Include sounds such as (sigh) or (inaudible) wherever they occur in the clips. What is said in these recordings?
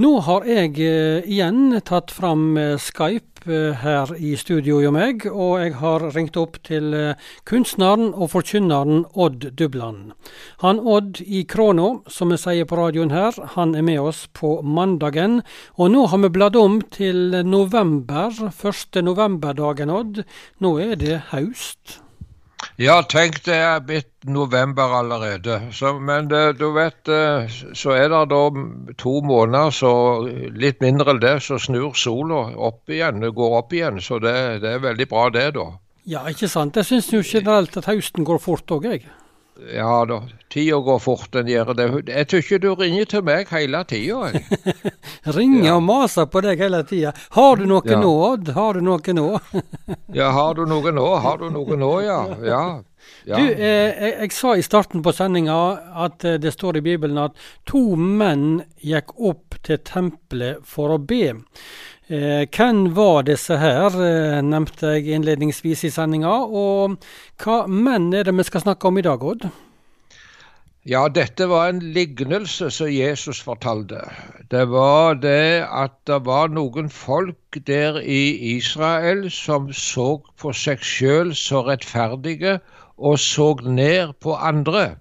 Nå har jeg eh, igjen tatt fram eh, Skype eh, her i studio hos meg, og jeg har ringt opp til kunstneren og forkynneren Odd Dubland. Han Odd i Krono, som vi sier på radioen her, han er med oss på mandagen. Og nå har vi bladd om til november, første novemberdagen, Odd. Nå er det høst. Ja, tenk det er blitt november allerede. Så, men det, du vet, eh, så er det da to måneder, så litt mindre enn det, så snur sola opp igjen. Det går opp igjen. Så det, det er veldig bra det, da. Ja, ikke sant. Jeg syns jo generelt at høsten går fort òg, jeg. Ja da, tida går fort, den gjør det. Jeg tror ikke du ringer til meg hele tida, jeg. (laughs) Ringer ja. og maser på deg hele tida. Har du noe ja. nå, Odd? Har du noe nå? (laughs) ja, har du noe nå? Har du noe nå, ja. ja. Ja. Du, eh, jeg, jeg, sa i starten på sendinga at eh, det står i Bibelen at to menn gikk opp til tempelet for å be. Eh, hvem var disse her, eh, nevnte jeg innledningsvis i sendinga. Og hva menn er det vi skal snakke om i dag, Odd? Ja, dette var en lignelse som Jesus fortalte. Det var det at det var noen folk der i Israel som så på seg sjøl så rettferdige og så ned på andre.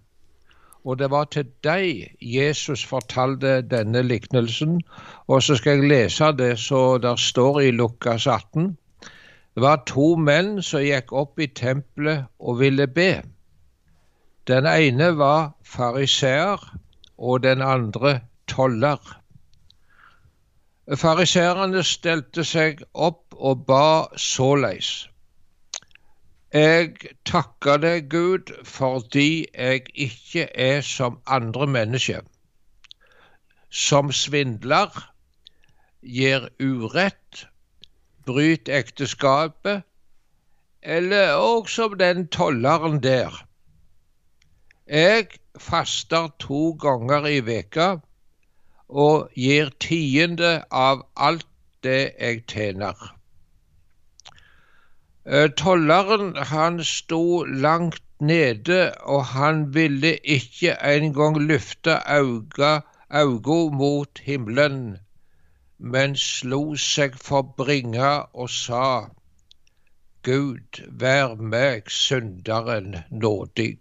Og det var til deg Jesus fortalte denne liknelsen. Og så skal jeg lese det så der står i Lukas 18. Det var to menn som gikk opp i tempelet og ville be. Den ene var fariseer, og den andre toller. Fariseerne stelte seg opp og ba såleis. Jeg takker deg, Gud, fordi jeg ikke er som andre mennesker, som svindler, gir urett, bryter ekteskapet, eller òg som den tolleren der. Jeg faster to ganger i veka og gir tiende av alt det jeg tjener. Eh, tolleren han sto langt nede, og han ville ikke engang løfte auga mot himmelen, men slo seg for bringa og sa, Gud, vær meg synderen nådig.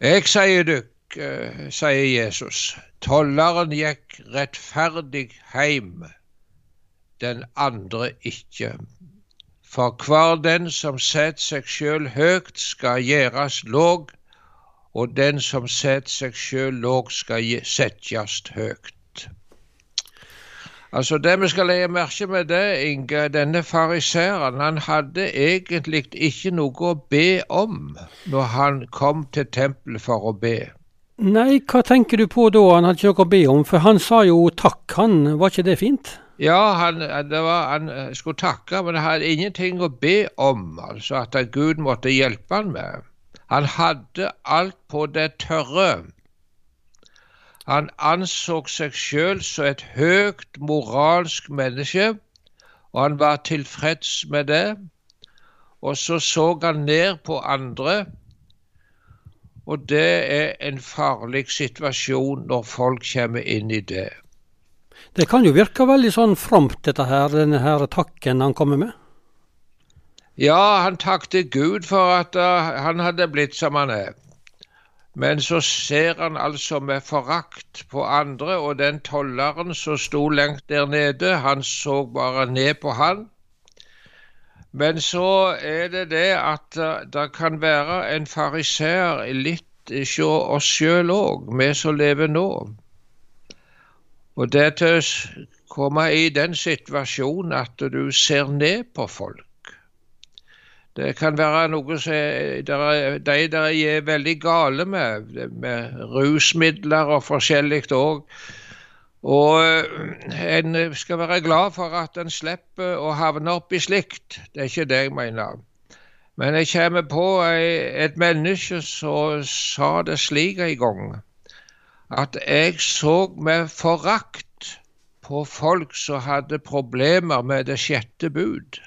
Jeg sier dykk, eh, sier Jesus, tolleren gikk rettferdig heim den andre ikke. For hver den som setter seg sjøl høgt, skal gjøres låg, og den som setter seg sjøl låg, skal settes høgt. Altså Det vi skal legge merke med det, Inge, denne fariseeren, han hadde egentlig ikke noe å be om når han kom til tempelet for å be. Nei, hva tenker du på da han hadde ikke noe å be om, for han sa jo takk, han, var ikke det fint? Ja, han, var, han, eh, skulle takke, men han hadde ingenting å be om, altså at Gud måtte hjelpe han med. Han hadde alt på det tørre. Han anså seg sjøl som et høyt moralsk menneske, og han var tilfreds med det. Og så så han ned på andre, og det er en farlig situasjon når folk kommer inn i det. Det kan jo virke veldig sånn fromt, dette her, denne her takken han kommer med? Ja, han takket Gud for at uh, han hadde blitt som han er. Men så ser han altså med forakt på andre, og den tolleren som sto lengt der nede, han så bare ned på han. Men så er det det at uh, det kan være en fariseer litt hos oss sjøl òg, vi som lever nå. Og det til å komme i den situasjonen at du ser ned på folk. Det kan være noe som de der er veldig gale med, med rusmidler og forskjellig òg. Og eh, en skal være glad for at en slipper å havne oppi slikt. Det er ikke det jeg mener. Men jeg kommer på et menneske som sa det slik en gang at jeg så med forakt på folk som hadde problemer med det sjette bud.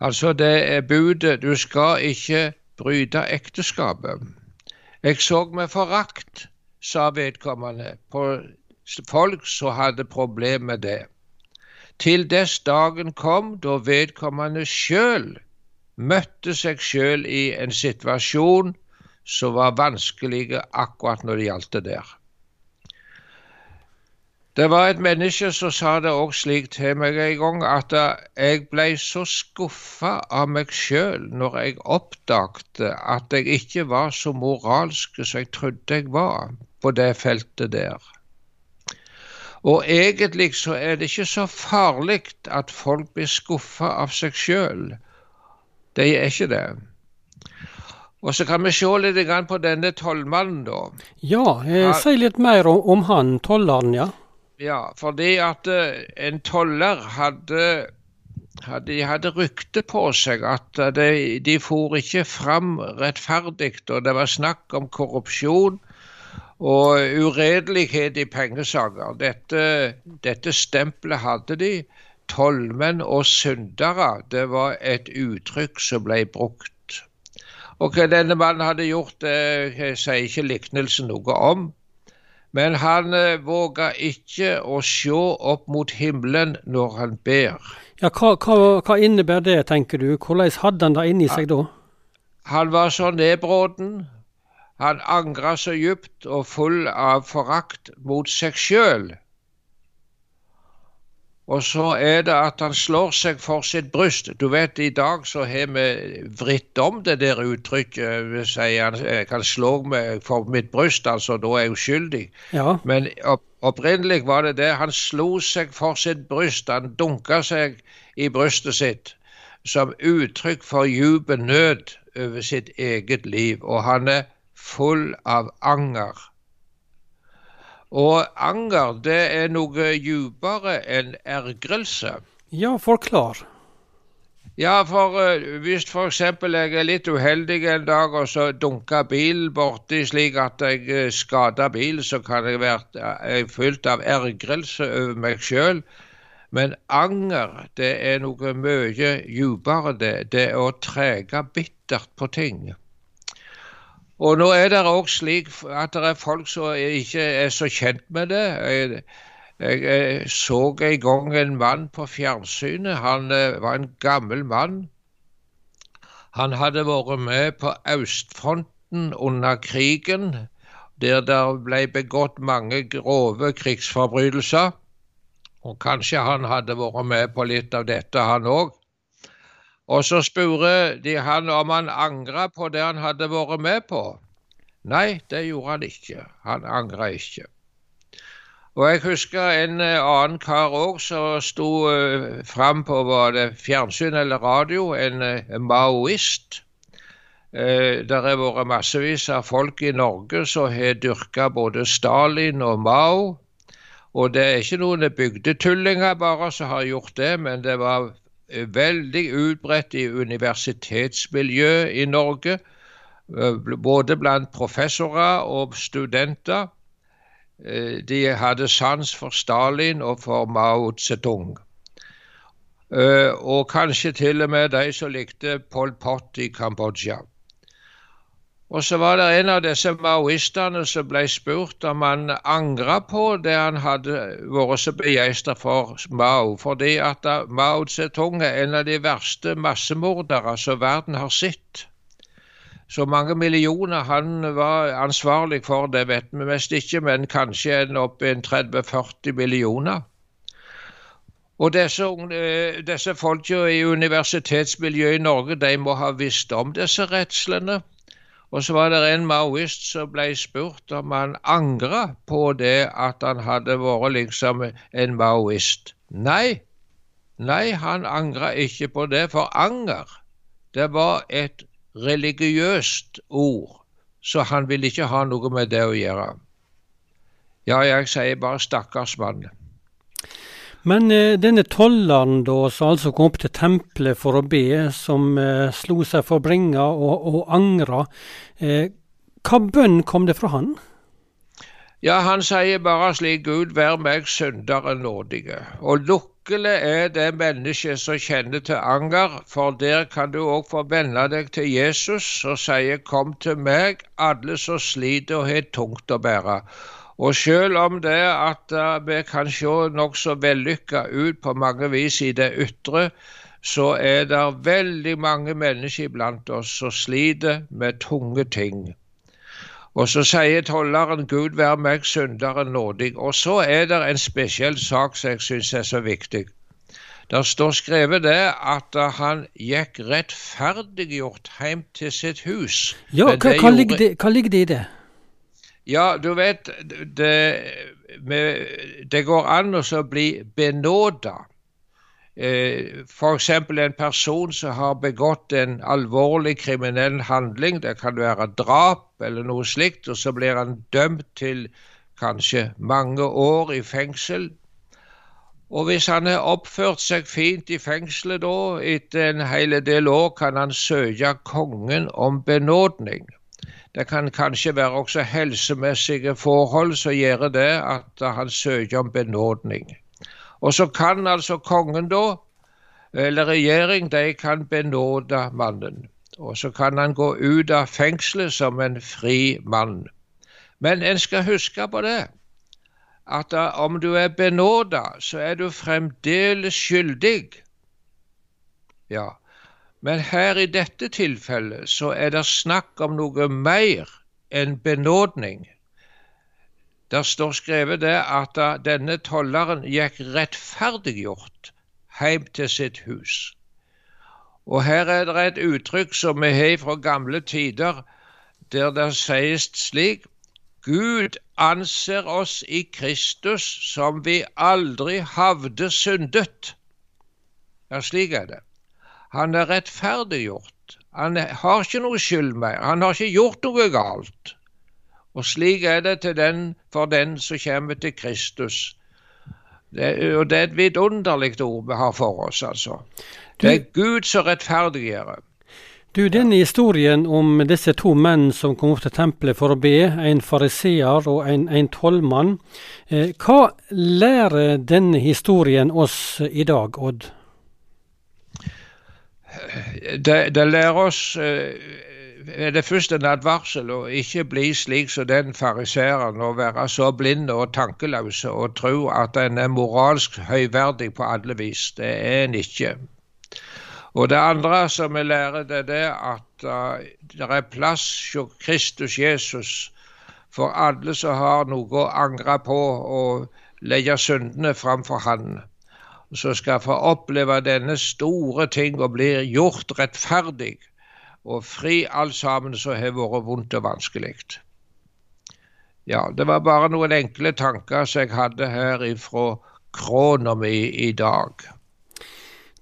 Altså det er budet du skal ikke bryte ekteskapet. Jeg så med forakt sa vedkommende, på folk som hadde problemer med det. Til dess dagen kom da vedkommende sjøl møtte seg sjøl i en situasjon som var vanskelige akkurat når det gjaldt det der. Det var et menneske som sa det òg slik til meg en gang, at jeg ble så skuffa av meg sjøl når jeg oppdagte at jeg ikke var så moralsk som jeg trodde jeg var på det feltet der. Og egentlig så er det ikke så farlig at folk blir skuffa av seg sjøl. Det er ikke det. Og så kan vi se litt på denne tollmannen, da. Ja, eh, si litt mer om, om han tolleren, ja. Ja, fordi at uh, en toller hadde, hadde, de hadde rykte på seg at uh, de, de for ikke fram rettferdig, og det var snakk om korrupsjon og uredelighet i pengesaker. Dette, dette stempelet hadde de. Tollmenn og syndere, det var et uttrykk som ble brukt. Og denne mannen hadde gjort, det sier ikke liknelsen noe om. Men han eh, våga ikke å se opp mot himmelen når han ber. Ja, hva, hva, hva innebærer det, tenker du? Hvordan hadde han det inni seg da? Han var så nedbråten. Han angra så djupt og full av forakt mot seg sjøl og så er det at han slår seg for sitt bryst. Du vet, i dag så har vi vridd om det der uttrykket. Vi sier han jeg kan slå meg for mitt bryst, altså da er jeg uskyldig. Ja. Men opp, opprinnelig var det det. Han slo seg for sitt bryst. Han dunka seg i brystet sitt som uttrykk for djup nød over sitt eget liv. Og han er full av anger. Og anger, det er noe djupere enn ergrelse. Ja, forklar. Ja, for uh, hvis f.eks. jeg er litt uheldig en dag og så dunker bilen borti slik at jeg uh, skader bilen, så kan jeg være uh, fylt av ergrelse over meg sjøl. Men anger, det er noe mye djupere, det. Det er å trege bittert på ting. Og nå er det òg slik at det er folk som ikke er så kjent med det. Jeg, jeg, jeg så en gang en mann på fjernsynet. Han eh, var en gammel mann. Han hadde vært med på østfronten under krigen, der det ble begått mange grove krigsforbrytelser. Og kanskje han hadde vært med på litt av dette, han òg. Og så spurte de han om han angra på det han hadde vært med på. Nei, det gjorde han ikke. Han angra ikke. Og jeg husker en eh, annen kar òg som sto uh, fram på var det fjernsyn eller radio, en uh, maoist. Der har vært massevis av folk i Norge som har dyrka både Stalin og Mao. Og det er ikke noen bygdetullinger bare som har gjort det, men det var veldig utbredt i universitetsmiljøet i Norge. Eh, både blant professorer og studenter. Eh, de hadde sans for Stalin og for Mao Zedong. Eh, og kanskje til og med de som likte Pol Pot i Kambodsja. Og så var det en av disse maoistene som ble spurt om han angra på det han hadde vært så begeistra for Mao, fordi at Mao Zedong er en av de verste massemordere som verden har sett. Så mange millioner han var ansvarlig for, det vet vi mest ikke, men kanskje en opp i 30-40 millioner. Og disse, eh, disse folka i universitetsmiljøet i Norge de må ha visst om disse redslene. Og så var det en maoist som ble spurt om han angra på det at han hadde vært liksom en maoist. Nei, nei, han angra ikke på det, for anger, det var et religiøst ord, så han ville ikke ha noe med det å gjøre. Ja, jeg sier bare stakkars mann. Men eh, denne tolleren da, som altså kom opp til tempelet for å be, som eh, slo seg for bringa og, og angra, eh, hva bønn kom det fra han? Ja, han sier bare slik Gud, vær meg synderen nådige, og lukk Lykkelig er det mennesket som kjenner til anger, for der kan du òg få venne deg til Jesus og si Kom til meg, alle som sliter og har tungt å bære. Og selv om det at uh, vi kan se nokså vellykka ut på mange vis i det ytre, så er det veldig mange mennesker iblant oss som sliter med tunge ting. Og så sier tolleren 'Gud vær meg synderen nådig'. Og så er det en spesiell sak som jeg syns er så viktig. Der står skrevet det at han gikk rettferdiggjort hjem til sitt hus. Ja, hva, hva, gjorde... ligger det, hva, ligger det, i det? Ja, du vet, det, det går an å bli benåda. Eh, F.eks. en person som har begått en alvorlig kriminell handling, det kan være drap eller noe slikt, og så blir han dømt til kanskje mange år i fengsel. Og hvis han har oppført seg fint i fengselet da, etter en hel del år, kan han søke kongen om benådning. Det kan kanskje være også helsemessige forhold som gjør det at han søker om benådning. Og så kan altså kongen da, eller regjering, de kan benåde mannen. Og så kan han gå ut av fengselet som en fri mann. Men en skal huske på det, at da, om du er benåda, så er du fremdeles skyldig. Ja, men her i dette tilfellet så er det snakk om noe mer enn benådning. Der står skrevet det at denne tolleren gikk rettferdiggjort hjem til sitt hus. Og her er det et uttrykk som vi har fra gamle tider, der det sies slik Gud anser oss i Kristus som vi aldri havde syndet. Ja, slik er det. Han er rettferdiggjort. Han har ikke noe skyld mer. Han har ikke gjort noe galt. Og slik er det den, for den som kommer til Kristus. Det, og det er et vidunderlig ord vi har for oss, altså. Det er Gud som rettferdiggjør. Du, denne historien om disse to menn som kom opp til tempelet for å be, en fariseer og en, en tollmann, eh, hva lærer denne historien oss i dag, Odd? Det, det lærer oss eh, er det først en advarsel å ikke bli slik som den fariseeren og være så blind og tankeløse og tro at en er moralsk høyverdig på alle vis. Det er en ikke. Og det andre som vi lærer, det er at uh, det er plass hos Kristus Jesus for alle som har noe å angre på og legge syndene framfor Han. Som skal få oppleve denne store ting og bli gjort rettferdig og fri alt sammen som har vært vondt og vanskelig. Ja, det var bare noen enkle tanker som jeg hadde her ifra krona mi i dag.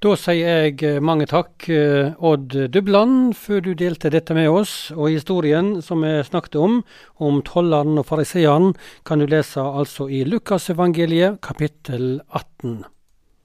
Da sier jeg eh, mange takk, eh, Odd Dubland, før du delte dette med oss. Og historien som vi snakket om, om tolleren og fariseeren, kan du lese altså i Lukasevangeliet kapittel 18.